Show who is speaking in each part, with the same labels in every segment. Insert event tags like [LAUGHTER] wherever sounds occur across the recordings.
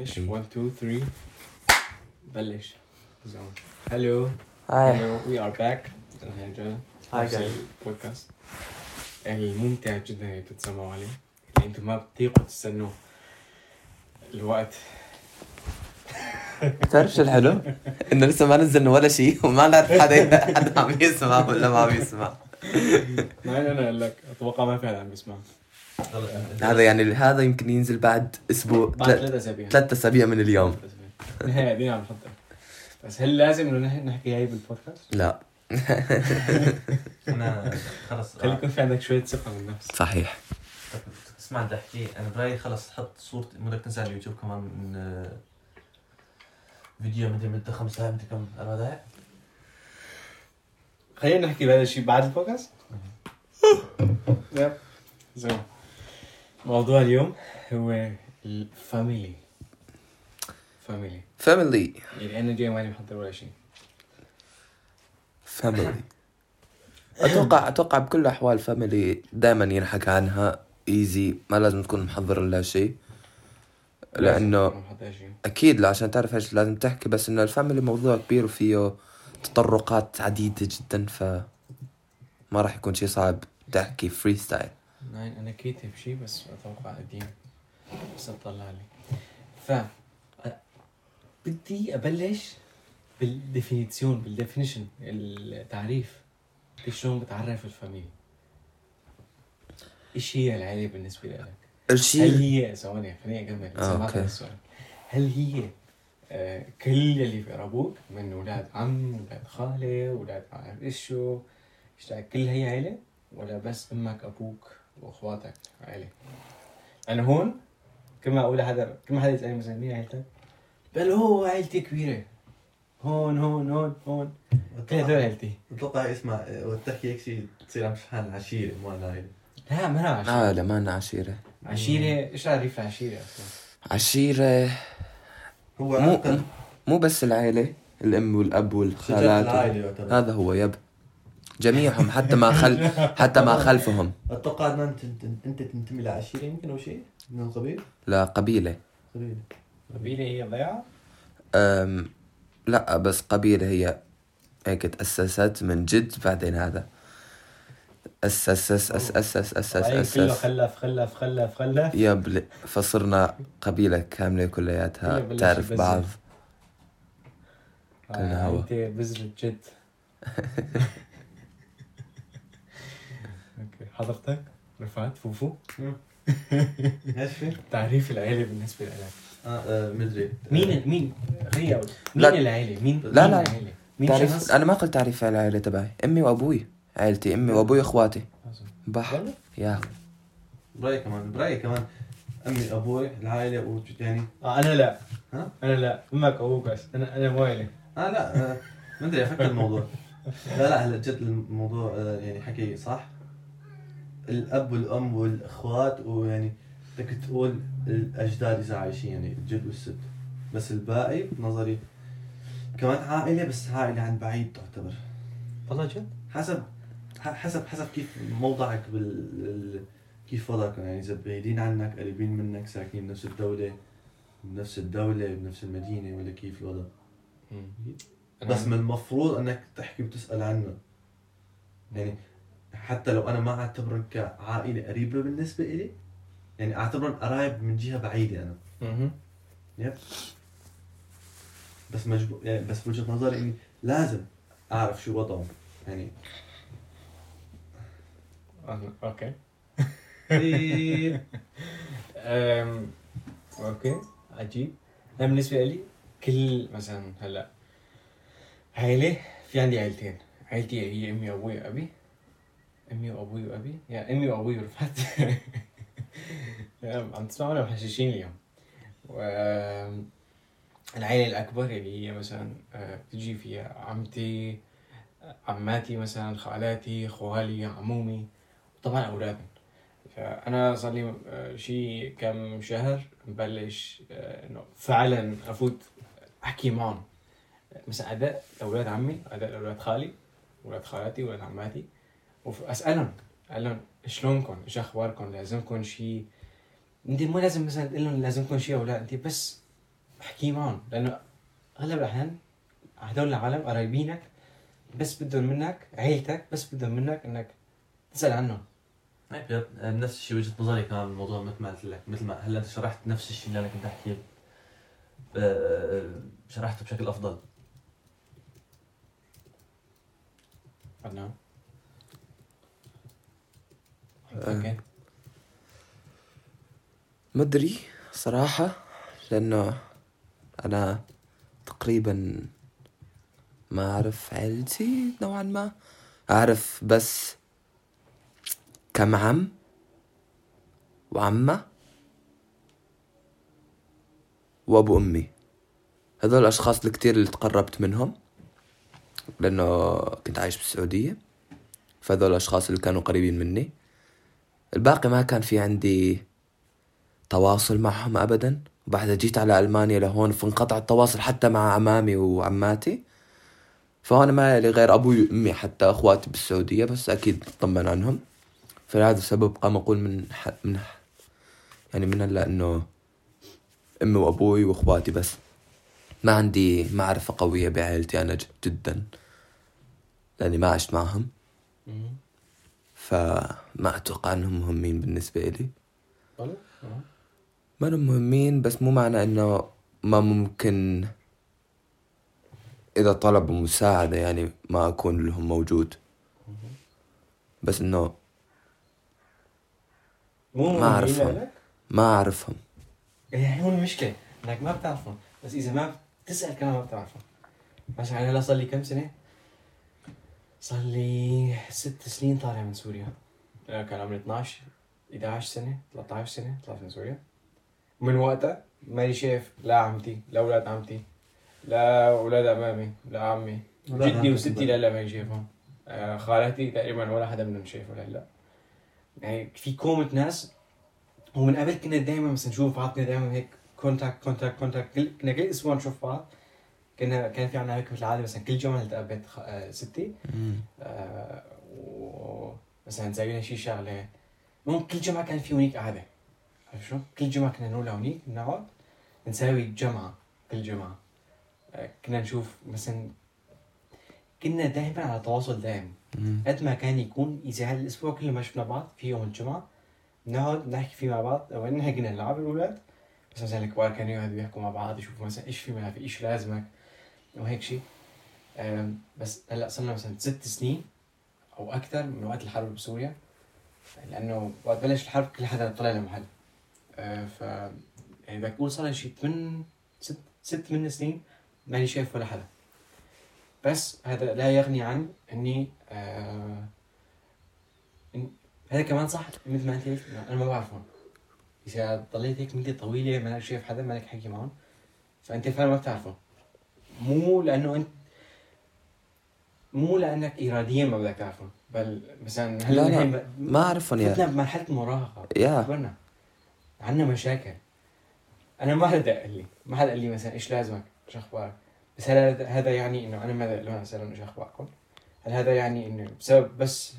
Speaker 1: بلش
Speaker 2: إيه.
Speaker 1: 1 2 3 بلش زون hello
Speaker 2: hi
Speaker 1: hello we are back
Speaker 2: hi
Speaker 1: نفس
Speaker 2: guys.
Speaker 1: البودكاست الممتع جدا اللي بتتسمعوا عليه اللي أنتم ما بتطيقوا تستنوه الوقت
Speaker 2: بتعرف شو الحلو؟ انه لسه ما نزلنا ولا شيء وما نعرف حدا حدا عم يسمع ولا ما عم يسمع
Speaker 1: ما أنا أقول لك أتوقع ما في حدا عم يسمع
Speaker 2: هذا يعني هذا يمكن ينزل بعد أسبوع
Speaker 1: بعد ثلاث أسابيع.
Speaker 2: ثلاث أسابيع من اليوم.
Speaker 1: نهاية قاعدين عم نحضر بس هل لازم إنه نحكي هاي بالبودكاست؟
Speaker 2: لا.
Speaker 3: أنا خلص
Speaker 1: خلي يكون في عندك شوية ثقة بالنفس
Speaker 2: صحيح.
Speaker 3: اسمع بدي أحكي. أنا برأيي خلص حط صورتي مو بدك تنزل على اليوتيوب كمان من آه، فيديو مدري مدة خمس دقائق مدري كم أربع دقائق
Speaker 1: خلينا نحكي بهذا الشيء بعد البودكاست. yep زين. موضوع اليوم هو ال family.
Speaker 2: family. family.
Speaker 1: يعني أنا جاي ماني محضر ولا شيء.
Speaker 2: family. [LAUGHS] أتوقع أتوقع بكل الاحوال family دائما ينحكى عنها easy ما لازم تكون محضر لها شيء.
Speaker 1: لأنه
Speaker 2: أكيد لا عشان تعرف إيش لازم تحكي بس إنه ال family موضوع كبير وفيه تطرقات عديدة جدا ف ما راح يكون شيء صعب تحكي freestyle
Speaker 1: nein أنا كاتب شيء بس أتوقع قديم بس أطلع لي ف بدي أبلش بال Definition بال definition التعريف. شلون بتعرف ال family إيش هي العائله بالنسبة لك؟ هل
Speaker 2: الشيء
Speaker 1: هي ثواني خليني أكمل.
Speaker 2: آه،
Speaker 1: سمعت. السؤال. هل هي آه، كل اللي بيقربوك من أولاد عم أولاد خالة أولاد ما بعرف إيش شو؟ كل هي عيلة؟ ولا بس أمك أبوك؟ واخواتك عيلة. أنا هون كل ما أقول حدا كل ما حدا يسألني مثلا مين عيلتك؟ بل هو عيلتي كبيرة. هون هون هون هون. كل هدول عيلتي.
Speaker 3: أتوقع اسمع وقت تحكي هيك شيء تصير عم تشحن عشيرة مو أنا عائله
Speaker 1: لا ما أنا عشيرة.
Speaker 2: آه لا ما أنا عشيرة.
Speaker 1: عشيرة إيش تعريف العشيرة أصلا؟
Speaker 2: عشيرة
Speaker 3: هو
Speaker 2: مو مو بس العيلة الأم والأب
Speaker 3: شجرة
Speaker 2: والخالات
Speaker 3: العائلة
Speaker 2: هذا هو يب. جميعهم حتى ما خل حتى ما خلفهم.
Speaker 3: أتوقع إن أنت أنت, تنتمي لعشيره يمكن أو شيء؟ من القبيل؟
Speaker 2: لا قبيلة.
Speaker 3: قبيلة.
Speaker 1: قبيلة هي ضيعه
Speaker 2: أم لا بس قبيلة هي هيك تأسست من جد بعدين هذا. أسس أسس أسس أسس أسس
Speaker 1: طيب كله
Speaker 2: أسس
Speaker 1: خلف خلف خلف خلف.
Speaker 2: يب فصرنا قبيلة كاملة كلياتها.
Speaker 1: كله
Speaker 2: تعرف. بعض.
Speaker 1: آه،
Speaker 2: كلنا هوا.
Speaker 1: أنت بذرة جد. [LAUGHS] حضرتك رفعت فوفو؟ [LAUGHS] تعريف العيلة بالنسبة لك.
Speaker 3: آه آه، مدري.
Speaker 1: مين مين؟ مين
Speaker 2: لا.
Speaker 1: العيلة؟ مين
Speaker 2: لا،
Speaker 1: مين
Speaker 2: لا.
Speaker 1: العيلة؟ مين
Speaker 2: تعرف
Speaker 1: شخص؟
Speaker 2: أنا ما قلت تعريف على العائلة تبعي. أمي وأبوي عائلتي أمي وأبوي إخواتي بح؟ يا.
Speaker 3: برأيي كمان برأيي كمان. أمي أبوي العائلة و يعني
Speaker 1: آه أنا لا.
Speaker 3: ها؟
Speaker 1: أنا لا. أمك أبوك بس. أنا أنا مو عيلة
Speaker 3: آه لا آه ما أدري أفكر الموضوع. لا لا هلا جد الموضوع آه يعني حكي صح؟ الأب والأم والأخوات ويعني بدك تقول الأجداد إذا عايشين يعني الجد والست. بس الباقي بنظري كمان عائلة بس عائلة عن بعيد تعتبر.
Speaker 1: والله جد؟
Speaker 3: حسب حسب حسب كيف موضعك بال ال- كيف وضعك يعني إذا بعيدين عنك قريبين منك ساكنين بنفس الدولة بنفس الدولة بنفس المدينة ولا كيف الوضع؟ بس من المفروض إنك تحكي وتسأل عنه. يعني حتى لو أنا ما اعتبرهم كعائلة قريبة بالنسبة إلي يعني اعتبرهم قرايب من جهة بعيدة أنا.
Speaker 1: مهم.
Speaker 3: يب. بس مجبور يعني بس بوجهه نظري إني لازم أعرف شو وضعهم يعني.
Speaker 1: آه،
Speaker 3: okay. [LAUGHS]
Speaker 1: أم، okay عجيب. أنا بالنسبة لي كل مثلا هلأ عيله في عندي عيلتين عيلتي هي أمي وأبوي وأبي. أمي وأبوي وأبي. يا أمي وأبوي ورفعت يا [LAUGHS] عم تسمعونا محششين اليوم. و العيلة الأكبر اللي هي مثلا آه، بتجي فيها عمتي عماتي مثلا خالاتي خوالي عمومي وطبعا أولادهم. فأنا صار لي آه، شي كم شهر مبلش آه، إنه فعلا أفوت أحكي معهم. مثلا أداء أولاد عمي أداء أولاد خالي أولاد خالاتي أولاد عماتي. واسالهم أقول لهم شلونكم إيش اخباركم لازمكم شيء انت مو لازم مثلا تقول لهم لازمكم شيء أو لا. انت بس احكي معهم. لأنه اغلب الأحيان هدول العالم قرايبينك بس بدهم منك عيلتك بس بدهم منك إنك تسأل عنهم.
Speaker 4: هيك نفس الشيء وجهه نظري كمان بالموضوع مثل ما قلت لك. مثل ما هلأ أنت شرحت نفس الشيء اللي أنا كنت احكيه شرحته بشكل أفضل.
Speaker 1: فنان
Speaker 2: آه. أدري صراحة لأنه أنا تقريبا ما أعرف عيلتي نوعا ما. أعرف بس كم عم وعمة وأبو أمي. هذول الأشخاص الكتير اللي تقربت منهم لأنه كنت عايش بالسعودية فهذول الأشخاص اللي كانوا قريبين مني. الباقي ما كان في عندي تواصل معهم ابدا. وبعدها جيت على ألمانيا لهون فانقطع التواصل حتى مع عمامي وعماتي. فهون ما لي غير أبوي وأمي حتى أخواتي بالسعودية بس أكيد اطمن عنهم. فلهذا السبب قام أقول من ح... من ح... يعني من هلا إنه أمي وأبوي وأخواتي بس. ما عندي معرفة قوية بعائلتي أنا جدا. لأني ما عشت معهم. فما أتوقع أنهم مهمين بالنسبة إلي. ما هم مهمين بس مو معنى إنه ما ممكن إذا طلبوا مساعدة يعني ما أكون لهم موجود. بس إنه
Speaker 1: مو
Speaker 2: ما أعرفهم. ما أعرفهم.
Speaker 1: يعني هو المشكلة إنك ما بتعرفهم. بس إذا ما بتسأل كمان ما بتعرفهم. أنا هلا صار لي كم سنة؟ صار لي ست سنين طالع من سوريا. أنا كان عمري 12 11 سنة 13 سنة طلعت من سوريا. ومن وقتها ماني شايف لا عمتي لا أولاد عمتي لا أولاد أمامي لا عمي. جدي وستي. لهلا ماني شايفهم. آه، خالاتي تقريبا ولا حدا منهم شايفه لهلا يعني في كومة ناس ومن قبل كنا دائما مثلا نشوف بعض كنا دائما هيك contact contact contact كنا كل أسبوع نشوف بعض. كنا كان في عنا هيك مثل العاده مثلا كل جمعة نلتقى ببيت خ- آه، ستي آه، ومثلا نسوي شي شغلة. المهم كل جمعة كان في هونيك قعدة. عرفت شو؟ كل جمعة كنا نروح لهونيك نقعد نساوي جمعة كل جمعة. آه، كنا نشوف مثلا كنا دائما على تواصل دائم. قد ما كان يكون اذا هالاسبوع كله ما شفنا بعض في يوم الجمعة نقعد نحكي فيه مع بعض. أو نحن كنا نلعب الأولاد. بس مثلا الكبار كانوا يقعدوا يحكوا مع بعض يشوفوا مثلا إيش في ما في إيش لازمك. وهيك شيء بس هلأ صرنا مثلا ست سنين أو أكثر من وقت الحرب بسوريا لأنه وقت بلش الحرب كل حدا طلع لمحل أه، ف يعني بدك تقول صار شيء ثمان ست ست ثمان سنين ماني شايف ولا حدا. بس هذا لا يغني عن إني آه هذا كمان صح مثل ما أنت قلت أنا ما بعرفهم إذا ضليت هيك مدة طويلة ما شايف حدا ما لك حكي معهم. فأنت فعلا ما بتعرفهم مو لأنه انت مو لأنك اراديا ما بدك تعرفهم بل مثلا
Speaker 2: لا،
Speaker 1: هلا
Speaker 2: لا.
Speaker 1: نحن
Speaker 2: ما أعرفهم
Speaker 1: فتنا
Speaker 2: يا
Speaker 1: بمرحلة المراهقة
Speaker 2: يا.
Speaker 1: كبرنا عنا مشاكل. أنا ما حدا قال لي ما حدا قال لي مثلا إيش لازمك؟ إيش أخبارك؟ بس هل هذا- يعني إنه أنا ما لما اسالهم إيش أخباركم؟ هل هذا يعني إنه بسبب بس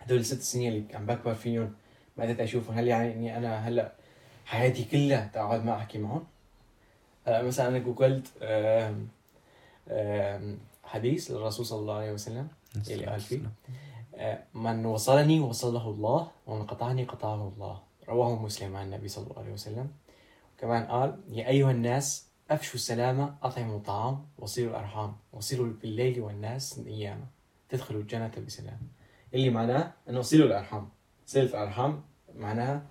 Speaker 1: هدول الست سنين اللي عم بكبر فيهم ما قدرت أشوفهم؟ هل يعني إني أنا هلأ حياتي كلها تقعد ما أحكي معهم؟ مثلا أنا جوجلت حديث للرسول صلى الله عليه وسلم يلي قال فيه. آه، من وصلني وصله الله ومن قطعني قطعه الله. رواه مسلم عن النبي صلى الله عليه وسلم. كمان قال يا أيها الناس أفشوا السلام أطعموا الطعام وصلوا الأرحام وصلوا بالليل والناس نياما تدخلوا الجنة بسلام. اللي معناه أنه صلوا الأرحام. صلة الأرحام معناها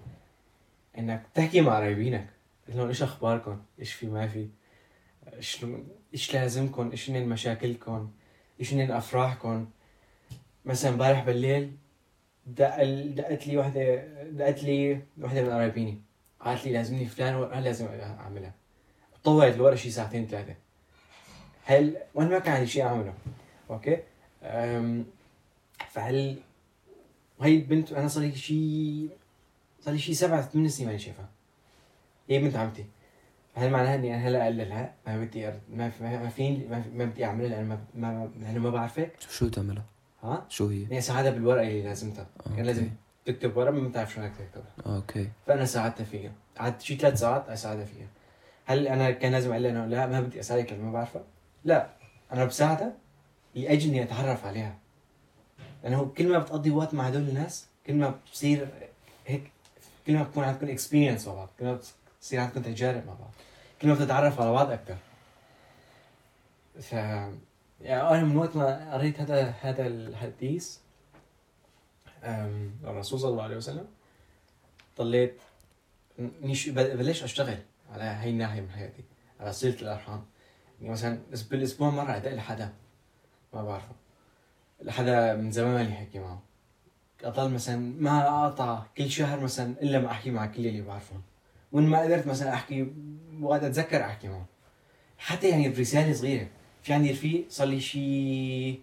Speaker 1: أنك تحكي مع قرايبينك تقول لهم إيش أخباركم؟ إيش في ما في؟ إيش إيش لازمكم؟ إيش هن مشاكلكم إيش هن أفراحكم؟ مثلا امبارح بالليل دق دقت لي وحده دقت لي وحدة من قرايبيني. قالت لي لازمني فلان ورقه لازم أعملها؟ طولت الورقه شي ساعتين ثلاثة. هل وأنا ما كان عندي شيء أعمله. okay؟ أم... فهل هي البنت أنا صار لي شيء صار لي شيء سبع ثمان سنين ماني شايفها. هي بنت عمتي؟ هل معناها إني أنا هلا اقللها ما بدي أر... ما ما فيني ما, في... ما بدي أعملها لأن ما ما لأنه ما بعرفك؟
Speaker 2: شو تعملها؟
Speaker 1: ها؟
Speaker 2: شو هي؟
Speaker 1: هي ساعدها بالورقة اللي لازمتها. كان
Speaker 2: okay.
Speaker 1: لازم تكتب ورقة ما بتعرف شو بدك تكتبها
Speaker 2: okay.
Speaker 1: فأنا ساعدتها فيها. قعدت شي ثلاث ساعات أساعدها فيها. هل أنا كان لازم أقول لها إنه لا ما بدي اسالك لما ما بعرفها؟ لا. أنا بساعدها لأجل إني أتعرف عليها. لأنه كل ما بتقضي وقت مع هدول الناس كل ما بتصير هيك كل ما بكون عندكم experience مع بعض كل ما بتصير عندكم تجارب مع بعض. كل ما بتتعرفوا على بعض أكثر ف يعني أنا من وقت ما قريت هذا هذا الحديث الرسول صلى الله عليه وسلم ضليت نيش بلش أشتغل على هاي الناحية من حياتي على صله الأرحام. يعني مثلا بالأسبوع مرة ادق لحدا ما بعرفه. لحدا من زمان مالي حكي معه. أضل مثلا ما أقطع كل شهر مثلا إلا ما أحكي مع كل اللي بعرفهم. وإن ما قدرت مثلا أحكي وقت أتذكر أحكي معه. حتى يعني برساله صغيرة. في عندي رفيق صار لي شيء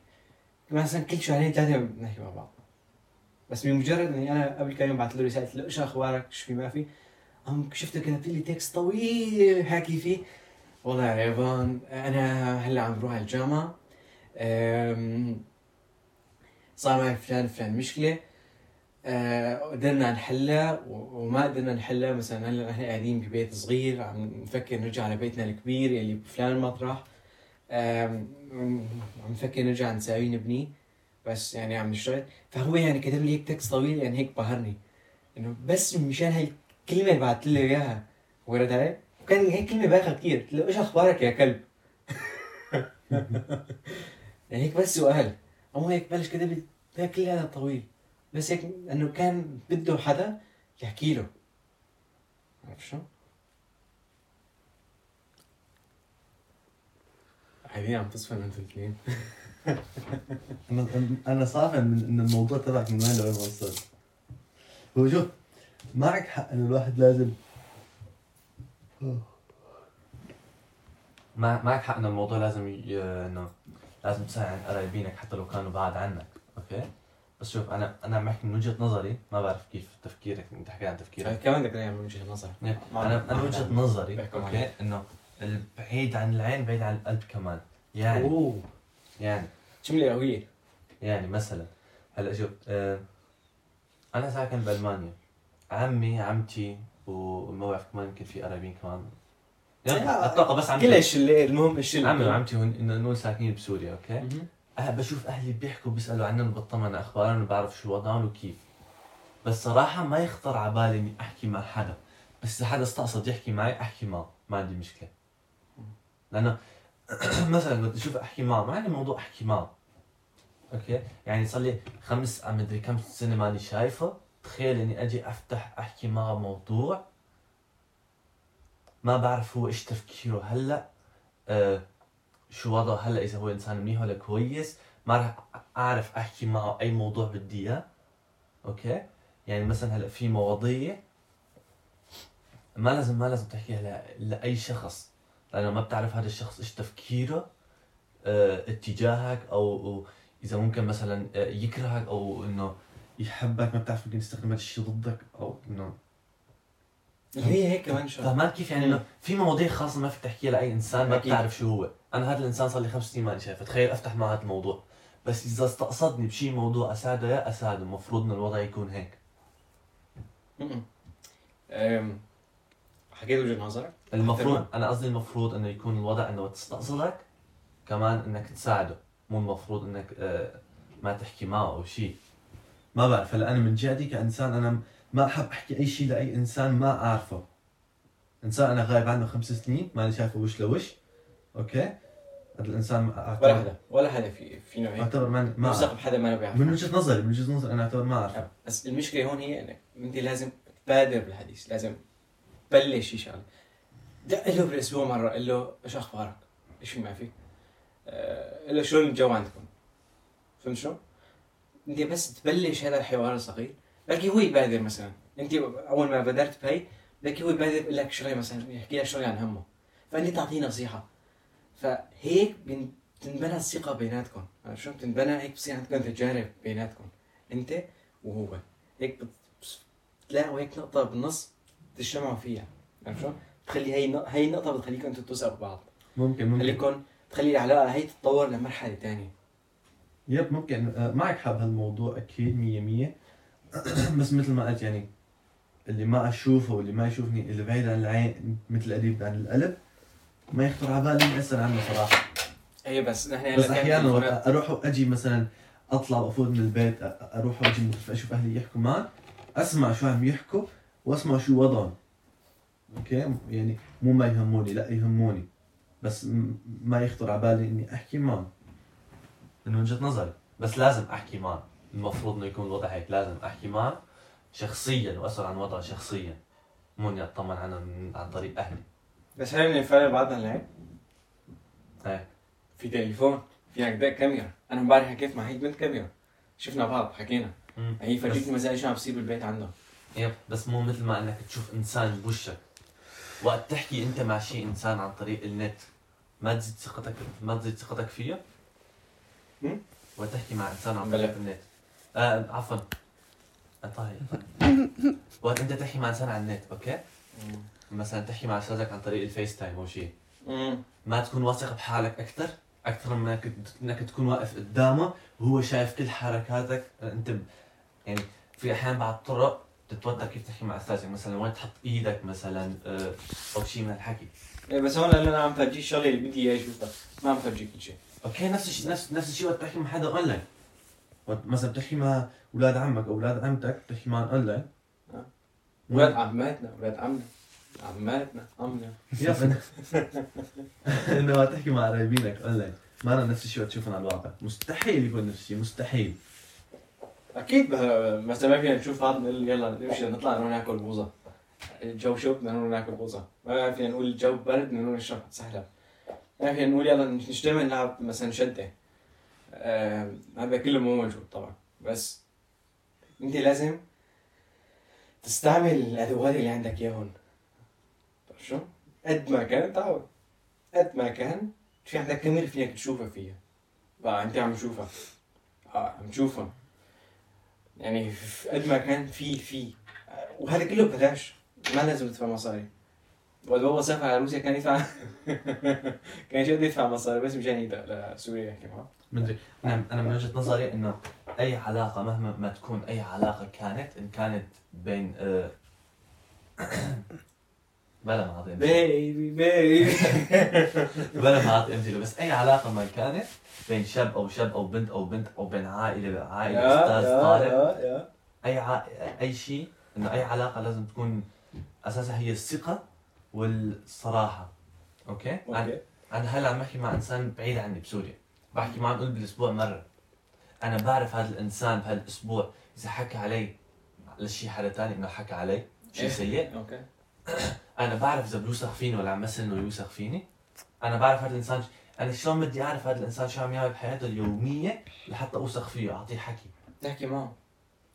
Speaker 1: مثلا كل شهرين ثلاثة بنحكي مع بعض. بس بمجرد إني أنا قبل كم يوم بعثت له رسالة قلت له إيش أخبارك؟ شو في ما في. قام شفتك كتبت لي تكست طويل حاكي فيه. والله يا ريفان أنا هلأ عم بروح على الجامعة صار معي فلان فلان مشكلة. قدرنا نحلها وما قدرنا نحلها. مثلا هلا نحن قاعدين ببيت صغير عم نفكر نرجع لبيتنا الكبير اللي بفلان مطرح أم، عم نفكر نرجع نساوي نبنيه بس يعني عم نشتغل. فهو يعني كتب لي هيك تكست طويل يعني هيك بهرني. إنه بس مشان هاي الكلمة اللي بعثت له إياها ورد علي. وكان هيك كلمة بايخة كثير قلت له إيش أخبارك يا كلب؟ [LAUGHS] يعني هيك بس سؤال. أما هيك بلش كتب لي كل هذا طويل. بس هيك إنه كان بده حدا يحكي له. عرفت شو؟ قاعدين عم تصفن أنتوا الاثنين.
Speaker 4: أنا أنا صافن من إن الموضوع تبعك من وين لوين وصل. هو شوف معك حق إنه الواحد لازم
Speaker 3: مع- معك حق إنه الموضوع لازم ي... إنه لازم تساعد قرايبينك حتى لو كانوا بعاد عنك. okay؟ بس شوف أنا أنا عم بحكي من وجهة نظري ما بعرف كيف تفكيرك أنت حكيت عن تفكيرك.
Speaker 1: كمان بدك من وجهة نظر
Speaker 3: أنا أنا وجهة نظري okay إنه البعيد عن العين بعيد عن القلب كمان. يعني
Speaker 1: أوه.
Speaker 3: يعني
Speaker 1: جملة قوية.
Speaker 3: يعني مثلا هلأ شوف آه أنا ساكن بألمانيا عمي عمتي وما بعرف كمان يمكن في قرايبين كمان. يعني أتوقع بس عمي
Speaker 1: كل الشله المهم الشله
Speaker 3: عمي وعمتي انه نقول ساكنين بسوريا okay؟ بشوف أهلي بيحكوا بيسألوا عنهم وبطمن عن أخبارهم وبعرف شو وضعهم وكيف. بس صراحة ما يخطر على بالي إني أحكي مع حدا. بس إذا حدا استقصد يحكي معي أحكي معه. ما عندي مشكلة. لأنه [CLEARS THROAT] مثلا بدي أشوف أحكي معه ما عندي موضوع أحكي معه. okay؟ يعني صار لي خمس مدري كم سنة ماني شايفه. تخيل إني أجي أفتح أحكي معه موضوع. ما بعرف هو إيش تفكيره. هلأ أه شو وضعه هلا إذا هو إنسان منيح ولا كويس ما راح أعرف أحكي معه أي موضوع بدي إياه. أوكي؟ يعني مثلا هلا في مواضيع ما لازم ما لازم تحكيها لأي شخص لأنه ما بتعرف هذا الشخص إيش تفكيره آه اتجاهك أو أو إذا ممكن مثلا آه، يكرهك أو إنه
Speaker 4: يحبك ما بتعرف يمكن يستخدم هذا الشيء ضدك أو إنه
Speaker 1: هي هيك كمان شغلة؟
Speaker 3: فهمان كيف يعني إنه في مواضيع خاصة ما فيك تحكيها لأي إنسان ما. بتعرف شو هو. أنا هذا الإنسان صار لي خمس سنين ماني شايفه تخيل أفتح مع هذا الموضوع. بس إذا استقصدني بشي موضوع أساعده يا أساعده. المفروض ان الوضع يكون هيك.
Speaker 1: حكيت وجهة نظرك؟
Speaker 3: المفروض. أنا قصدي المفروض إنه يكون الوضع إنه تستقصدك كمان إنك تساعده. مو المفروض إنك آه، ما تحكي معه أو شيء
Speaker 4: ما بعرف. هلا أنا من جهتي كإنسان أنا ما أحب أحكي أي شيء لأي إنسان ما أعرفه إنسان أنا غايب عنه خمس سنين ماني شايفه وش لوش أوكي هذا الإنسان
Speaker 1: ولا حدا ولا حدا في فينا هيك
Speaker 4: أعتبر ما
Speaker 1: موثق
Speaker 4: أعرف.
Speaker 1: بحدا ما بيعرف
Speaker 4: من وجهة نظري من وجهة نظري أنا أعتبر ما أعرفه
Speaker 1: بس المشكلة هون هي إنك أنت لازم تبادر بالحديث لازم تبلش شي شغلة دق له بالأسبوع مرة قل له إيش أخبارك؟ إيش في ما في؟ آه، قل له شلون الجو عندكم؟ فهمت شو؟ أنت بس تبلش هذا الحوار الصغير بلكي هو يبادر مثلا. أنت أول ما بادرت بهي بلكي هو يبادر لك شغله مثلا يحكي لك شغله عن همه. فأنت تعطيه نصيحة. فهيك بن- بتنبنى الثقة بيناتكم. شو؟ بتنبنى هيك بصير عندكم تجارب بيناتكم. أنت وهو. هيك بت- بتلاقوا هيك نقطة بالنص تجتمعوا فيها. عرفت شو؟ بتخلي هي هي النقطة بتخليكم أنتم توثقوا ببعض
Speaker 4: ممكن ممكن.
Speaker 1: بتخليكم تخلي العلاقة هي تتطور لمرحلة ثانية
Speaker 4: يب ممكن. آه، معك حق هالموضوع؟ أكيد 100 100 [CLEARS THROAT] بس مثل ما قلت يعني اللي ما أشوفه واللي ما يشوفني اللي بعيد عن العين مثل قريب عن القلب ما يخطر على بالي أسأل عنه صراحة.
Speaker 1: اي بس نحن
Speaker 4: بس أحيانا أروح وأجي مثلا أطلع وأفوت من البيت أروح وأجي أشوف أهلي يحكوا معي أسمع شو عم يحكوا وأسمع شو وضعهم. أوكي؟ يعني مو ما يهموني لا يهموني. بس ما يخطر على بالي إني أحكي معهم
Speaker 3: من وجهة نظري. بس لازم أحكي معه المفروض إنه يكون الوضع هيك لازم أحكي معه شخصيا وأسأل عن وضعه شخصيا مو إني أطمن عنه من- عن طريق أهلي.
Speaker 1: بس هل نفرق بعضنا العين؟
Speaker 3: إيه.
Speaker 1: في تليفون في هكذا كاميرا. أنا امبارح حكيت مع هي بنت كاميرا. شفنا بعض حكينا. هي فرجتني مثلا شو عم بصير بالبيت عنده
Speaker 3: yep بس مو مثل ما إنك تشوف إنسان بوشك. وقت تحكي أنت مع شيء إنسان عن طريق النت ما تزيد ثقتك ما تزيد ثقتك فيه؟ وقت تحكي مع إنسان عن. طريق النت. آه عفوا. آه، طيب [LAUGHS] وقت انت تحكي مع انسان على النت okay؟ مثلا تحكي مع أستاذك عن طريق ال FaceTime أو شيء. ما تكون واثق بحالك أكثر؟ أكثر من إنك إنك تكون واقف قدامه وهو شايف كل حركاتك. أنت ب- يعني في أحيان بعض الطرق تتوتر كيف تحكي مع أستاذك. مثلا وين تحط إيدك مثلا آه، أو شيء من الحكي.
Speaker 1: إيه بس هون أنا عم فرجيك الشغله اللي بدي إياه اشوفها ما عم فرجيك كل شيء.
Speaker 3: okay نفس الشيء نفس نفس الشيء وقت تحكي مع حدا اونلاين
Speaker 4: مثلا بتحكي مع أولاد عمك أو أولاد عمتك بتحكي معهم اونلاين.
Speaker 1: أولاد عماتنا أولاد عمنا. عماتنا عمنا
Speaker 4: يا إنه وقت تحكي مع قرايبينك اونلاين ما أنا نفس الشيء وقت تشوفهم على الواقع. مستحيل يكون نفس الشيء مستحيل.
Speaker 1: أكيد مثلا ما فينا نشوف بعض نقول يلا نمشي نطلع نروح ناكل بوظه الجو شوب بدنا نروح ناكل بوظه ما فينا نقول الجو برد بدنا نروح نشرب سهلة. ما فينا نقول يلا نجتمع نلعب مثلا شدة. آه، هذا كله مو موجود طبعا. بس أنت لازم تستعمل الأدوات اللي عندك عرفت شو؟ قد ما كان تعود. قد ما كان في عندك كاميرا فيك تشوفها فيها. بقى أنت عم تشوفها. آه عم تشوفها يعني قد ما كان في في. وهذا كله ببلاش. ما لازم تدفع مصاري. وقت بابا سافر على روسيا كان يدفع كان جد يدفع مصاري بس مشان يقدر لسوريا يحكي معه
Speaker 3: مدري أنا أنا من وجهه نظري انه اي علاقه مهما ما تكون اي علاقه كانت ان كانت بين آه، بلا ما اعطي
Speaker 1: بيبي بيبي
Speaker 3: بلا ما اعطي امثله بس اي علاقه ما كانت بين شاب أو شاب أو بنت أو بنت أو بين عائله عائله أستاذ طالب اي ع... اي شيء انه اي علاقه لازم تكون اساسها هي الثقه والصراحة. okay. أنا
Speaker 1: okay.
Speaker 3: أنا هلأ عم بحكي مع إنسان بعيد عني بسوريا. بحكي معه نقول بالأسبوع مرة. أنا بعرف هذا الإنسان بهذا الأسبوع إذا حكى علي لشي حدا تاني انه حكى علي شيء سيء.
Speaker 1: okay. [CLEARS THROAT]
Speaker 3: أنا بعرف إذا بيوثق فيني ولا عم مثل إنه يوثق فيني. أنا بعرف هذا الإنسان أنا شلون بدي أعرف هذا الإنسان شو عم يعمل بحياته اليومية لحتى أوثق فيه اعطيه حكي.
Speaker 1: تحكي معه.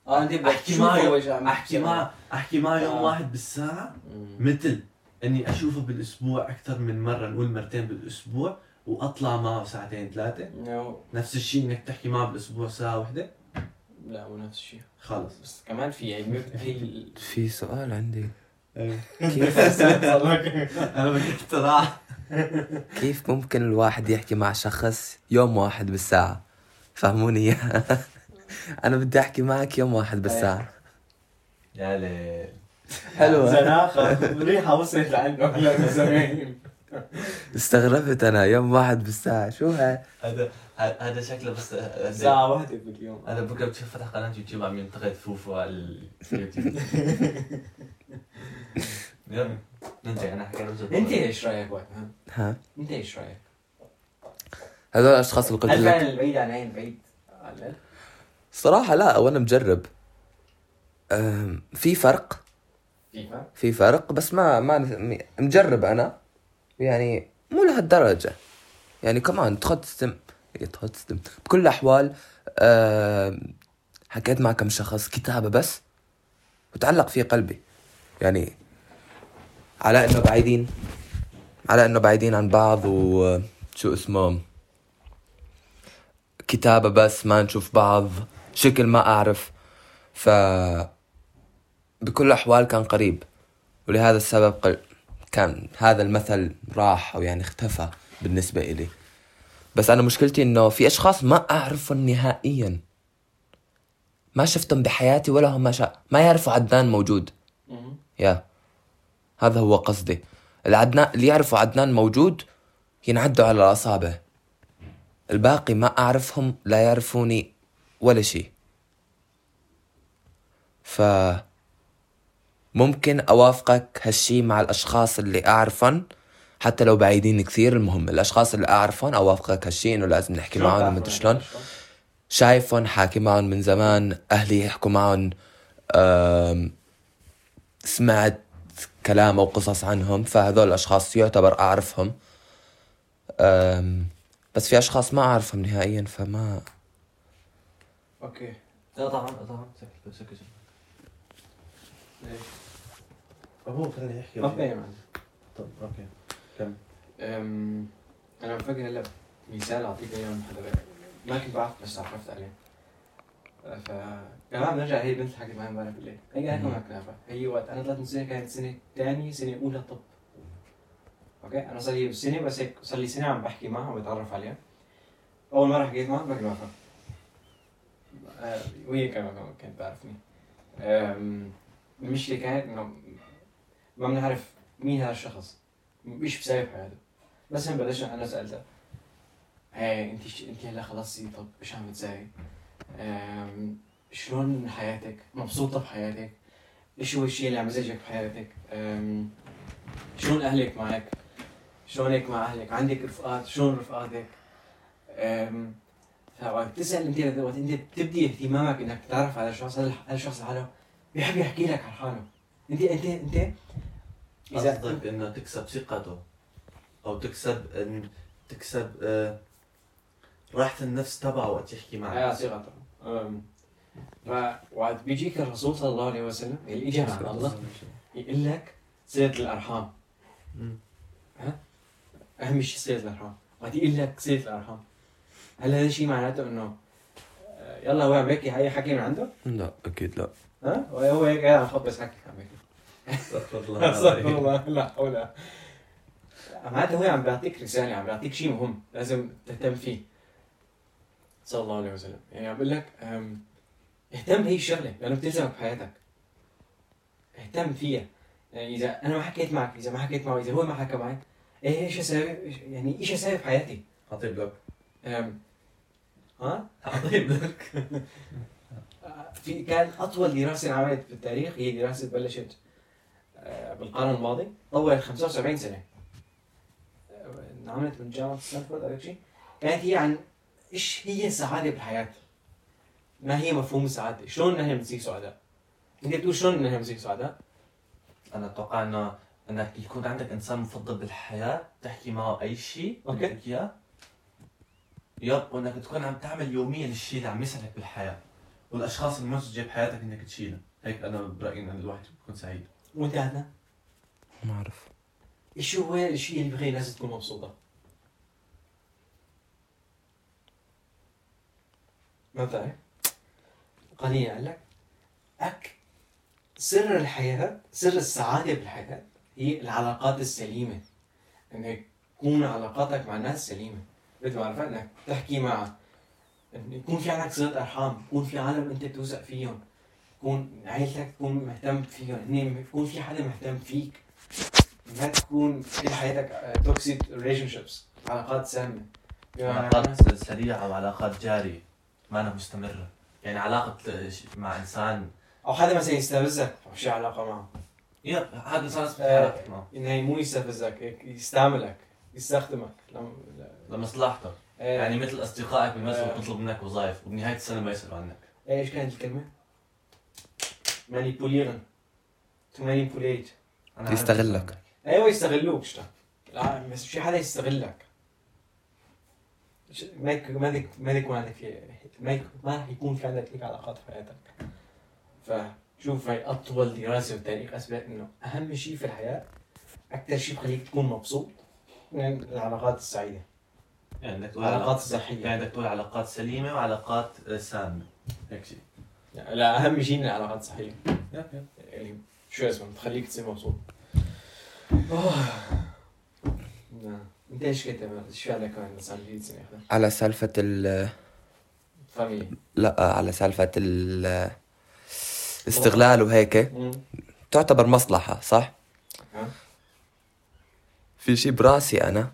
Speaker 1: آه أنت بدك
Speaker 3: احكي معه
Speaker 1: أحكي
Speaker 3: معه أحكي معه يوم
Speaker 1: آه.
Speaker 3: واحد
Speaker 1: بالساعة.
Speaker 3: مثل. إني أشوفه بالأسبوع أكثر من مرة نقول مرتين بالأسبوع وأطلع معه ساعتين ثلاثة.
Speaker 1: نو
Speaker 3: نفس الشيء إنك تحكي معه بالأسبوع ساعة واحدة؟
Speaker 1: لا مو نفس الشيء.
Speaker 3: خلص.
Speaker 1: بس كمان في يعني هي
Speaker 2: في سؤال عندي.
Speaker 4: أيوه.
Speaker 2: كيف [LAUGHS]
Speaker 3: أنا
Speaker 2: كيف ممكن الواحد يحكي مع شخص يوم واحد بالساعة؟ فهموني. إياها [LAUGHS] أنا بدي أحكي معك يوم واحد بالساعة.
Speaker 3: يا ليل
Speaker 2: حلوة.
Speaker 1: زناخة. ريحة وصلت لعنده زمان
Speaker 2: استغربت أنا يوم واحد بالساعة. شو هاي؟
Speaker 3: هذا هذا شكله بس
Speaker 1: ساعة واحدة باليوم.
Speaker 3: أنا بكره بشوف فتح قناة يوتيوب عم ينتقد فوفو على اليوتيوب. [LAUGHS] يلا نرجع أنا حكينا وجهة
Speaker 1: انت. إيش رأيك وقت ها؟ انت إيش رأيك؟
Speaker 2: هذول الأشخاص اللي قلت
Speaker 1: هل
Speaker 2: لك.
Speaker 1: فعلا البعيد عن عين بعيد
Speaker 2: صراحة لا وأنا مجرب. أم، في فرق؟ في فرق بس ما ما مجرب أنا. يعني مو لهالدرجة. يعني كمان تخدم تخدم بكل الأحوال أم، حكيت مع كم شخص كتابة بس وتعلق في قلبي. يعني على إنه بعيدين على إنه بعيدين عن بعض وشو اسمه كتابة بس ما نشوف بعض شكل ما أعرف. ف بكل الاحوال كان قريب ولهذا السبب قل... كان هذا المثل راح أو يعني اختفى بالنسبة إلي. بس أنا مشكلتي إنه في أشخاص ما أعرفهم نهائيا. ما شفتهم بحياتي ولا هم شا... ما يعرفوا عدنان موجود. يا. هذا هو قصدي. العدنان اللي يعرفوا عدنان موجود ينعدوا على الأصابع الباقي ما أعرفهم لا يعرفوني ولا شيء ف ممكن أوافقك هالشي مع الأشخاص اللي أعرفن حتى لو بعيدين كثير المهم الأشخاص اللي أعرفن أوافقك هالشي إنه لازم نحكي معهم ومدري شلون؟ شايفهم حاكي معهم من زمان أهلي يحكوا معهم سمعت كلام أو قصص عنهم فهذول الأشخاص يعتبر أعرفهم أم، بس في أشخاص ما أعرفهم نهائيا فما
Speaker 1: okay
Speaker 3: لا طبعا طبعا سكت سكت
Speaker 1: ليش؟
Speaker 4: ابوه خليني يحكي
Speaker 1: okay يا معلم.
Speaker 4: طب okay. كم
Speaker 1: أم، أنا بفكر هلا مثال أعطيك إياه من حدا ما كنت بعرف بس تعرفت عليه. ف كمان بنرجع هي البنت اللي حكيت معها امبارح بالليل. هي قالت معك كنافه هي وقت أنا طلعت من سنة كانت سنة ثانية سنة أولى طب. أوكي؟ أنا صار لي سنة بس هيك صار لي سنة عم بحكي معها وبتعرف عليها. أول مرة حكيت معها بكنافه آه، وهي كمان كانت تعرفني أم، المشكلة كانت إنه ما بنعرف مين هذا الشخص مش بسبب حياته بس هم بلشنا أنا سالتها هي أنت. أنت هلا خلصتي طب إيش عم بتساوي؟ أم، شلون حياتك؟ مبسوطة بحياتك؟ إيش هو الشيء اللي عم يزعجك بحياتك؟ شلون أهلك معك؟ شلونك مع أهلك؟ عندك رفقات؟ شلون رفقاتك؟ فوقت تسأل أنت وقت أنت بتبدي اهتمامك إنك تتعرف على الشخص هذا الشخص لحاله بيحب يحكي لك عن حاله أنت أنت أنت
Speaker 3: قصدك إنه تكسب ثقته أو تكسب إن تكسب آه، راحة النفس تبعه وقت يحكي معك
Speaker 1: صيغة أم، فوقت بيجيك الرسول صلى الله عليه وسلم اللي اجى عن الله يقول لك صلة الأرحام.
Speaker 3: مم.
Speaker 1: أهم شيء صلة الأرحام. وقت يقول لك صلة الأرحام. هل هذا الشيء معناته إنه آه، يلا هو عم بيحكي هاي حكي من عنده؟
Speaker 2: لا أكيد لا.
Speaker 1: ها؟ هو هيك قاعد عم خبص حكي عم بيحكي
Speaker 3: استغفر الله
Speaker 1: استغفر. الله. لا حول. معناته هو عم بيعطيك رسالة عم بيعطيك شيء مهم لازم تهتم فيه. صلى الله عليه وسلم. يعني عم بقول لك اهتم بهي الشغلة لأنه بتلزمك بحياتك. اهتم فيها. يعني إذا أنا ما حكيت معك إذا ما حكيت معه إذا هو ما حكى معك إيه إيش أسوي إيش- يعني إيش أسوي بحياتي
Speaker 4: اعطيه بلوك.
Speaker 1: ها؟ [LAUGHS]
Speaker 3: طيب لك [LAUGHS]
Speaker 1: في كان أطول دراسة انعملت في التاريخ هي دراسة بلشت بالقرن الماضي. طولت 75 سنة. آه، انعملت من جامعة ستانفورد أو شيء. كانت هي عن إيش هي السعادة بالحياة؟ ما هي مفهوم السعادة؟ شلون نحن بنصير سعداء؟ أنت بتقول شلون نحن بنصير سعداء؟
Speaker 3: أنا أتوقع إنه إنك يكون عندك إنسان مفضل بالحياة تحكي معه أي شيء. بدك إياه. يب وإنك تكون عم تعمل يوميا الشيء اللي عم يسعدك بالحياة والأشخاص المنسجة بحياتك إنك تشيلها هيك أنا برأيي إن الواحد يكون سعيد.
Speaker 1: وانت عندنا
Speaker 2: ما أعرف
Speaker 1: إيش هو الشيء اللي بخلي الناس تكون مبسوطه ما بتعرف قليل أقول لك أك سر الحياة سر السعادة بالحياة هي العلاقات السليمة انك تكون علاقاتك مع الناس سليمة مثل ما عرفت انك تحكي مع يكون في عندك صلة ارحام يكون في عالم انت بتوثق فيهم يكون عائلتك تكون مهتم فيهم هن يكون في حدا مهتم فيك. ما تكون كل حياتك toxic relationships علاقات سامة.
Speaker 3: علاقات سريعة وعلاقات جارية ما أنا مستمرة. يعني علاقة مع إنسان.
Speaker 1: أو حدا مثلا يستفزك أو شي علاقة معه.
Speaker 3: yep هذا إنسان لازم
Speaker 1: آه.
Speaker 3: معه.
Speaker 1: إنه مو يستفزك يستعملك يستخدمك لم...
Speaker 3: لمصلحتك.
Speaker 1: يعني
Speaker 3: يعني مثل أصدقائك بيمثلوا
Speaker 1: آه.
Speaker 3: بيطلبوا منك وظائف وبنهاية السنة ما يسألوا عنك.
Speaker 1: إيش كانت الكلمة؟ manipulieren to manipulate
Speaker 3: أنا عارف.
Speaker 2: يستغلك.
Speaker 1: أيوه يستغلوك شتا. لا بس في حدا يستغلك. ما يك- ما ما يكون عندك في ما ما راح يكون في عندك هيك علاقات في حياتك. فشوف هاي أطول دراسة بالتاريخ أثبت إنه أهم شيء في الحياة أكثر شيء بخليك تكون مبسوط من العلاقات السعيدة.
Speaker 3: يعني تقول
Speaker 1: العلاقات
Speaker 3: علاقات
Speaker 1: الصحية.
Speaker 3: يعني بدك تقول علاقات سليمة وعلاقات سامة. هيك شيء
Speaker 1: لا أهم شيء العلاقات الصحيه
Speaker 3: يب
Speaker 1: يعني شو اسمه بتخليك تصير مبسوط. أوه. نعم. أنت إيش كنت شو عندك كمان الانسان الجديد سنه ياخذها؟
Speaker 2: على سالفة ال
Speaker 1: فاميلي.
Speaker 2: لا على سالفة ال الاستغلال وهيك. تعتبر مصلحة صح؟
Speaker 1: ها؟
Speaker 2: في شي براسي أنا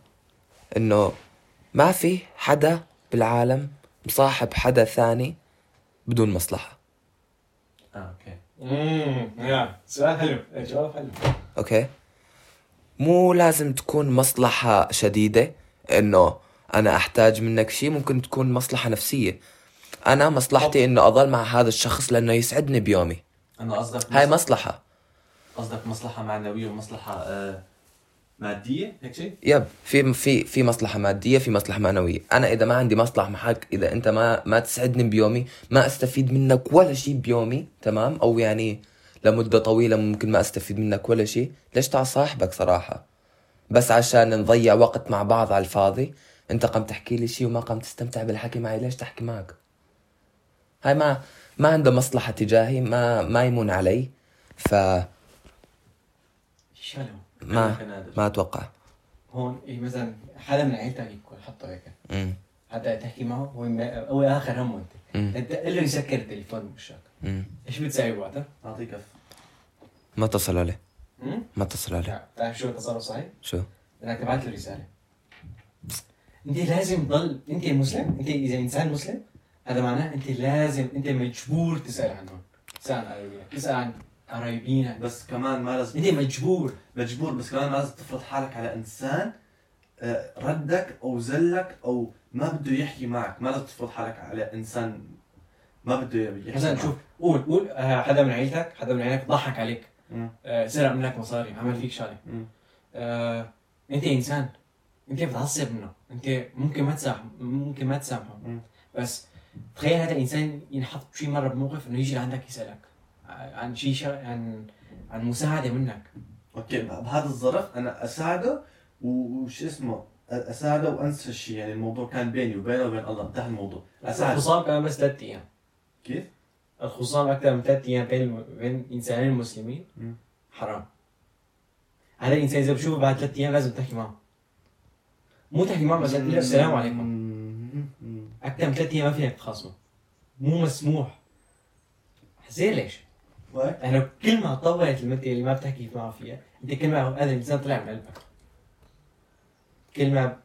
Speaker 2: إنه ما في حدا بالعالم مصاحب حدا ثاني بدون مصلحة.
Speaker 3: okay
Speaker 1: امم يا سؤال حلو. جواب حلو.
Speaker 2: okay؟ مو لازم تكون مصلحة شديدة إنه أنا أحتاج منك شي ممكن تكون مصلحة نفسية. أنا مصلحتي إنه أضل مع هذا الشخص لأنه يسعدني بيومي.
Speaker 3: أنا قصدك
Speaker 2: هاي
Speaker 3: مص-
Speaker 2: مصلحة.
Speaker 3: قصدك مصلحة معنوية ومصلحة آه مادية هيك شيء؟
Speaker 2: يب في في في مصلحة مادية في مصلحة معنوية، أنا إذا ما عندي مصلحة معك إذا أنت ما ما تسعدني بيومي ما أستفيد منك ولا شيء بيومي تمام أو يعني لمدة طويلة ممكن ما أستفيد منك ولا شيء، ليش تعال صاحبك صراحة؟ بس عشان نضيع وقت مع بعض على الفاضي، أنت قام تحكي لي شيء وما قام تستمتع بالحكي معي، ليش تحكي معك؟ هاي ما ما عنده مصلحة تجاهي ما ما يمون علي ف
Speaker 1: شالو
Speaker 2: ما. ما أتوقع.
Speaker 1: هون إيه مثلا حدا من عيلتك يكون حطه هيك. حتى تحكي معه هو هو آخر همه انت إنت قل له يسكر التليفون
Speaker 2: أمم
Speaker 1: إيش بتساوي وقتها؟
Speaker 4: اعطيه كف.
Speaker 2: ما اتصل عليه.
Speaker 1: امم
Speaker 2: ما اتصل عليه.
Speaker 1: لا بتعرف شو التصرف صحيح؟
Speaker 2: شو؟
Speaker 1: إنك تبعت له رسالة. أنت لازم تضل أنت مسلم؟ أنت إذا إنسان مسلم هذا معناه أنت لازم أنت مجبور تسأل عنهم تسأل عن تسأل عن قرايبينك
Speaker 4: بس كمان ما لازم.
Speaker 1: انت مجبور.
Speaker 4: مجبور بس كمان ما لازم تفرض حالك على إنسان آه، ردك أو زلك أو ما بده يحكي معك. ما لازم تفرض حالك على إنسان ما بده يحكي
Speaker 1: مثلا. شوف قول قول آه، حدا من عيلتك حدا من عيلتك ضحك عليك.
Speaker 4: مم.
Speaker 1: آه، سرق منك مصاري عمل فيك
Speaker 4: شغلة.
Speaker 1: آه، أنت إنسان. أنت بتعصب منه. أنت ممكن ما تسامح ممكن ما تسامحه. بس تخيل هذا الإنسان ينحط شي مرة بموقف إنه يجي لعندك يسألك. عن شيء شا... عن عن مساعدة منك
Speaker 4: أوكي بهذا الظرف أنا أساعده وش اسمه أساعده وأنسى الشيء يعني الموضوع كان بيني وبينه وبين الله انتهى الموضوع اساعده
Speaker 1: الخصام كان بس ثلاث أيام
Speaker 4: كيف؟
Speaker 1: الخصام أكثر من ثلاث أيام بين. بين إنسانين مسلمين. حرام هذا الإنسان إذا بشوفه بعد ثلاث أيام لازم تحكي معه مو تحكي معه بس تقول له السلام عليكم. أكثر من ثلاث أيام ما فيك تخاصمه مو مسموح زي ليش؟ يعني كل ما طولت المدة اللي ما بتحكي معه فيها أنت كل ما هذا الانسان طلع من قلبك. كل ما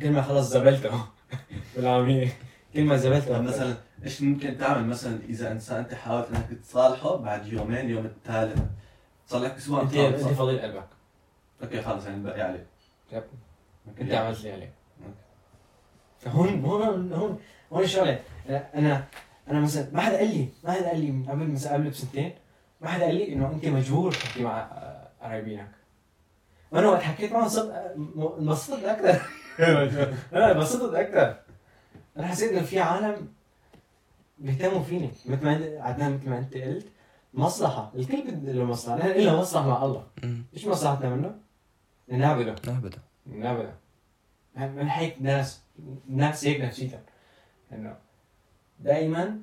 Speaker 1: كل ما خلص زبلته. [LAUGHS] بالعامية. كل ما زبلته.
Speaker 4: مثلا إيش ممكن تعمل؟ مثلا إذا انسان أنت حاولت إنك تصالحه بعد يومين يوم الثالث صار لك أسبوع
Speaker 1: انت
Speaker 4: أنت.
Speaker 1: فضيل قلبك
Speaker 4: okay خلص يعني باقي عليه. yep.
Speaker 1: أنت عملت لي عليه فهون هون هون هون الشغلة. أنا أنا أنا مثلا ما حدا قال لي ما حدا قال لي قبل مثلا قبل بسنتين. ما حدا قال لي إنه أنت مجبور تحكي مع قرايبينك. وأنا وقت حكيت معهم صرت انبسطت أكثر [LAUGHS] أنا انبسطت أكثر أنا حسيت إنه في عالم بيهتموا فيني. مثل ما عدنان مثل ما أنت قلت مصلحة. الكل بده له مصلحة. نحن إلنا مصلحة مع الله. إيش مصلحتنا منه؟ نعبده
Speaker 2: ابدا
Speaker 1: ابدا من هيك ناس ناس هيك نفسيتها إنه دائما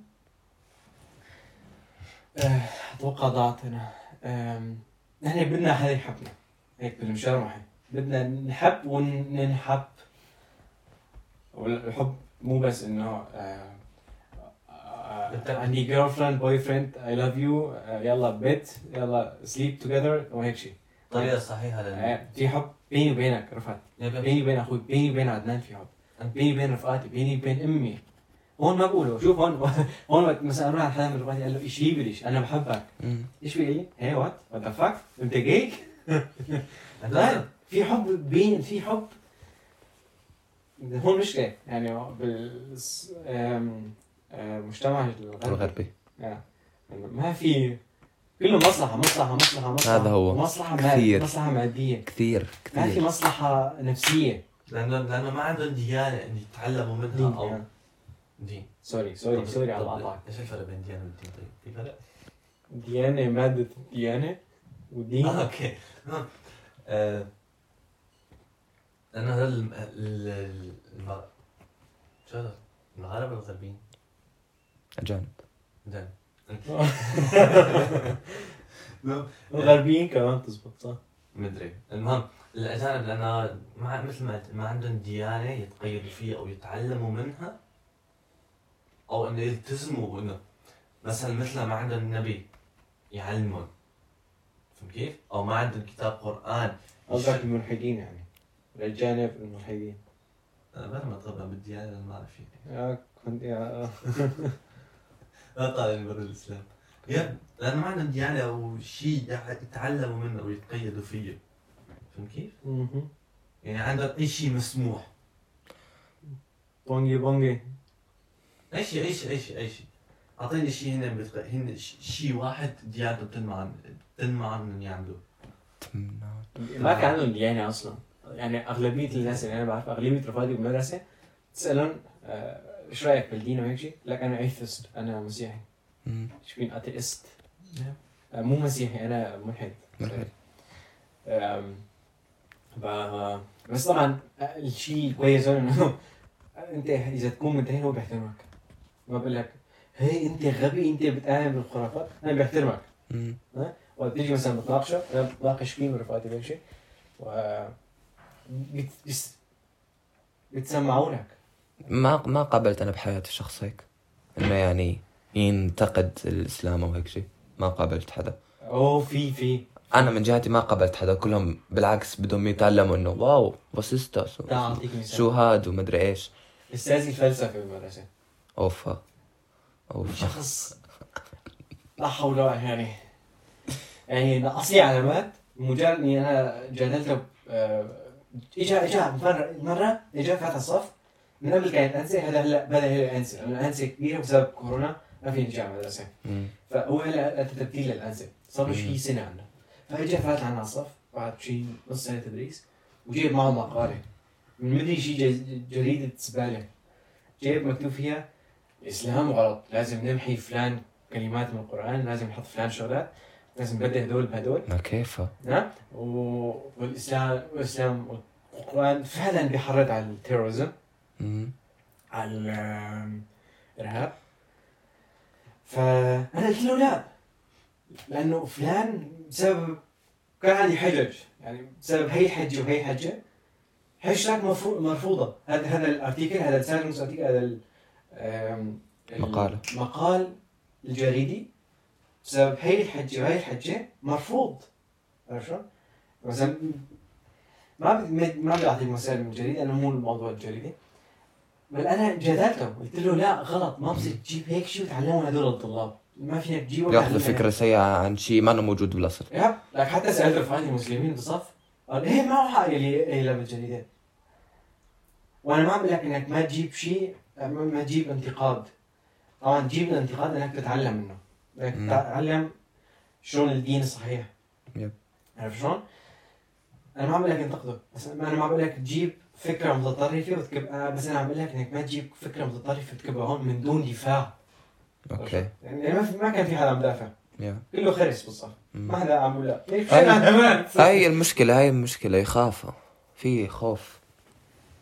Speaker 1: أتوقع ضاعت انا نحن بدنا حدا يحبنا هيك بالمشارمة بدنا نحب وننحب. والحب مو بس إنه آه، آه، عندي girlfriend boyfriend I love you يلا bed يلا sleep together وهيك شيء
Speaker 3: الطريقة الصحيحه لل
Speaker 1: آه، في حب بيني وبينك رفعت. بيني وبين أخوي بيني وبين عدنان في حب. بيني وبين رفقاتي بيني وبين أمي. هون ما بقوله شوف هون هون وقت مثلا أروح على حدا من رفقاتي قال له إيش يبلش أنا بحبك. إيش بيقول لي؟ hey what? What the fuck? أنت جاي؟ [LAUGHS] لا في حب بين في حب. هون مشكله يعني بال آم، آم، المجتمع الغربي. ما في كله مصلحة مصلحة مصلحة مصلحة.
Speaker 2: هذا هو.
Speaker 1: مصلحة
Speaker 2: كثير.
Speaker 1: مال مصلحة مادية.
Speaker 2: كثير
Speaker 1: ما في
Speaker 2: كثير
Speaker 1: مصلحة نفسية.
Speaker 3: لأنه لأنه ما عندهم ديانة ان يتعلموا منها أو
Speaker 1: دين sorry
Speaker 3: sorry
Speaker 1: sorry على القطع
Speaker 3: إيش الفرق بين ديانه والدين طيب؟ في فرق؟
Speaker 1: ديانه ماده ديانه ودين
Speaker 3: آه، أوكي. آه، لأنه هذا الم- ال- ال- الم- شو هذا؟ المغاربه الغربيين
Speaker 2: اجانب
Speaker 3: زين
Speaker 1: الغربيين كمان تزبط صح
Speaker 3: مدري المهم الاجانب لأنه ما مثل ما قلت، ما عندهم ديانه يتقيدوا فيها أو يتعلموا منها أو انه يلتزموا انه مثلا مثل ما عندهم نبي يعلمهم فهمت كيف؟ أو ما عندهم كتاب قرآن
Speaker 1: قصدك الملحدين يعني. للجانب الملحدين.
Speaker 3: أنا بعد ما طبعا بدي أنا ما أعرف يعني.
Speaker 1: يا كنت يا [LAUGHS]
Speaker 3: ما طالع برا الإسلام. يا لأن ما عندهم ديانه أو شيء يتعلموا منه ويتقيدوا فيه. فهمت كيف؟ يعني عندهم أي شيء مسموح.
Speaker 1: بونجي بونجي.
Speaker 3: اي شيء اي شيء اي شيء اي شيء أعطيني شيء هن بتق... هن ش- شيء واحد ديانته بتنمى عن بتنمى عنهم يعملوه
Speaker 1: ما كان عندهم ديانة أصلا. يعني أغلبية الناس اللي أنا بعرفها أغلبية رفاقي بالمدرسة تسألهم آه، إيش رأيك بالدين وهيك شيء؟ لك أنا أيثست أنا مسيحي. إيش بين أتيست. آه، مو مسيحي أنا ملحد. بس طبعا آه، الشيء كويس هون إنه أنت إذا تكون منتهي هو بيحترمك. بقول لك هي انت غبي انت بتآمن بالخرافات أنا بيحترمك
Speaker 2: مم.
Speaker 1: وقت تيجي مثلا بتناقشه أنا بتناقش فيه من رفقاتي شيء. و بت... لك
Speaker 2: ما ما قابلت أنا بحياتي شخص هيك. إنه يعني ينتقد الإسلام أو هيك شيء. ما قابلت حدا.
Speaker 1: أوه في في.
Speaker 2: أنا من جهتي ما قابلت حدا. كلهم بالعكس بدهم يتعلموا
Speaker 1: إنه wow مثال.
Speaker 2: شو هاد ومدري إيش.
Speaker 1: استاذي الفلسفة بالمدرسة
Speaker 2: أوفا. اوف
Speaker 1: شخص. لا حول ولا قوة. يعني يعني نقص لي علامات مجرد إني أنا جادلته آه، اجا إجا مرة مرة إجا فتح الصف من قبل كانت انسه هذا هلا بدأ هي انسه لأنه الانسه كبيره بسبب كورونا ما في نرجع مدرسه. فهو هلا تبديل للانسه صار له شيء سنة عنده فإجا فات عنا على الصف بعد شيء نص سنة تدريس وجايب معه مقالة. من مدري شيء جريدة زباله جايب مكتوب فيها الإسلام غلط. لازم نمحي فلان كلمات من القرآن لازم نحط فلان شغلات لازم نبدل هدول بهدول.
Speaker 2: ما كيفها
Speaker 1: نعم؟ والاسلام والإسلام والقرآن فعلا بيحرض على التيروريزم
Speaker 2: مم.
Speaker 1: على الإرهاب. فأنا قلت له لا لأنه فلان بسبب كان عندي حجج يعني بسبب هي الحجه وهي الحجه هاشتاج مرفو- مرفوضة. هذا هذا الأرتيكل هذا السايلنس أرتيكل هذا ال- آم،
Speaker 2: مقالة.
Speaker 1: المقال الجريدي. بسبب هي الحجة وهي الحجة مرفوض. عرفت شلون؟ مثلا ما بدي ما- بدي اعطيك مثال من الجريده لأنه مو الموضوع الجريدي بل أنا جادلته. قلت له لا غلط ما بصير تجيب هيك شيء وتعلمه هدول الطلاب. ما فينك تجيبه
Speaker 2: ياخذوا. فكرة سيئة عن شيء ما موجود بالاصل
Speaker 1: يب. لك حتى سالت رفقاتي المسلمين بالصف قال إيه ما هو حق اللي يقلب بالجريدة وأنا ما عم لك إنك ما تجيب شيء ما تجيب انتقاد. طبعا تجيب الانتقاد إنك تتعلم منه. إنك
Speaker 2: مم.
Speaker 1: تتعلم شلون الدين صحيح.
Speaker 2: yep.
Speaker 1: عرفت شلون؟ أنا ما عم بقول لك انتقده. بس أنا ما عم بقول لك تجيب فكرة متطرفة وتكب آه، بس أنا عم بقول لك إنك ما تجيب فكرة متطرفة تكبها هون من دون دفاع.
Speaker 2: okay.
Speaker 1: يعني ما ما كان في حدا عم دافع. كله خرس بالصف. ما حدا عم يقول لا
Speaker 2: هاي- هاي المشكلة هاي المشكلة يخافوا. في خوف.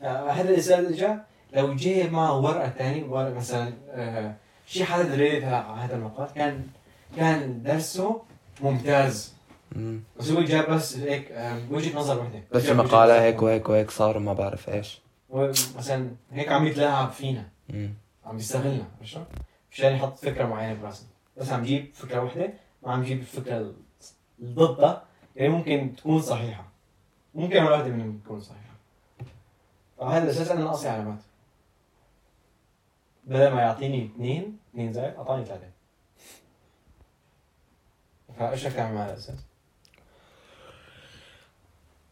Speaker 1: آه، هذا الانسان اللي جاء. لو جاء معه ورقة ثانية ورقة مثلا آه، شيء حدا دريت على هذا المقال كان كان درسه ممتاز.
Speaker 2: مم.
Speaker 1: بس هو جاب بس هيك آه، وجهة نظر وحدة.
Speaker 2: بس
Speaker 1: نظر.
Speaker 2: هيك وهيك وهيك صاروا ما بعرف
Speaker 1: إيش. مثلا هيك عم يتلاعب فينا.
Speaker 2: مم.
Speaker 1: عم يستغلنا عرفت؟ مشان يحط فكرة معينة براسنا. بس عم يجيب فكرة وحدة ما عم يجيب الفكرة ال- اللي ضدها يعني ممكن تكون صحيحة. ممكن ولا واحدة منهم تكون صحيحة. فهذا الأساس أنا ناقصي علامات بدل ما يعطيني اثنين اثنين زائد أعطاني ثلاثة فأيش تعمل مع هذا الاساس؟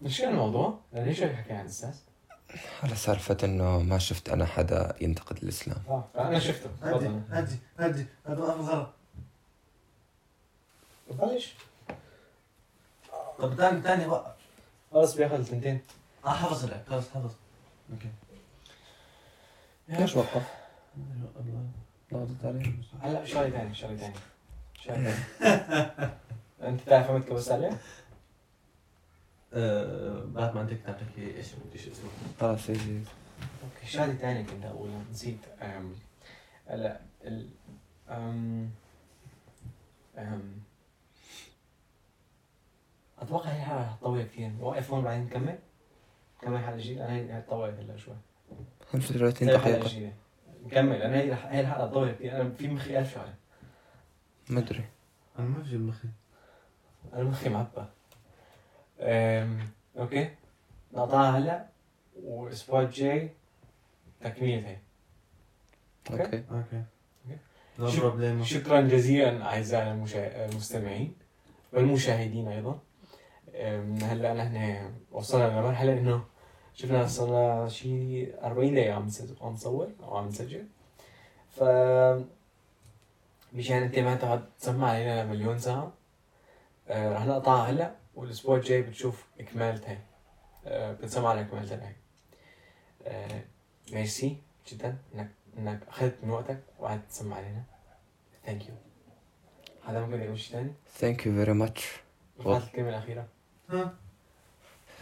Speaker 1: مش كان الموضوع؟ ليش حكي عن الاساس؟
Speaker 2: على سالفة إنه ما شفت أنا حدا ينتقد الإسلام.
Speaker 1: آه فانا شفته.
Speaker 4: هدي هدي هدي هذا وقف غلط
Speaker 1: بلش
Speaker 3: طب ثاني ثاني وقف
Speaker 1: خلص بياخذ الثنتين
Speaker 3: آه حفظ لك خلص حفظ. أوكي.
Speaker 2: ليش وقف؟
Speaker 1: هلا شغله ثانية شغله ثانية شغله ثانية [LAUGHS] أنت تعرف فهمت بس عليه؟
Speaker 3: آه، بعد ما انت كتبت لك إيش بدي شو اسمه.
Speaker 2: خلاص يجي
Speaker 1: أوكي شغله ثانية كنت أقولها؟ نسيت. هلا ال أم أم. أتوقع هي الحلقة حتطول كثير. وقف هون بعدين نكمل نكمل حلقه جديدة. أنا هي طولت هلا شوي.
Speaker 2: 35
Speaker 1: طيب، نكمل أنا هي هي الحلقة طولت كثير أنا في مخي ألف شغله
Speaker 2: ما أدري.
Speaker 4: أنا ما في مخي.
Speaker 1: أنا مخي معبى أم، أوكي. نقطعها هلأ والأسبوع الجاي تكميل هي. Okay.
Speaker 4: Okay.
Speaker 1: Okay.
Speaker 4: Problem
Speaker 1: شكرا جزيلا اعزائنا المشا- المستمعين والمشاهدين أيضا. أم، هلأ نحن وصلنا لمرحلة إنه شفنا صرنا شي 40 دقيقة عم نصور أو عم نسجل. ف مشان انت ما تقعد تسمع علينا مليون ساعة. آه، رح نقطعها هلأ والأسبوع الجاي بتشوف اكمالتها آه، بتسمع على اكمالتها هي آه، ميرسي جدا انك إنك أخذت من وقتك وقعدت تسمع علينا. thank you هذا ممكن يقول شيء ثاني؟
Speaker 2: thank you very
Speaker 1: much الكلمة الأخيرة.
Speaker 4: ها؟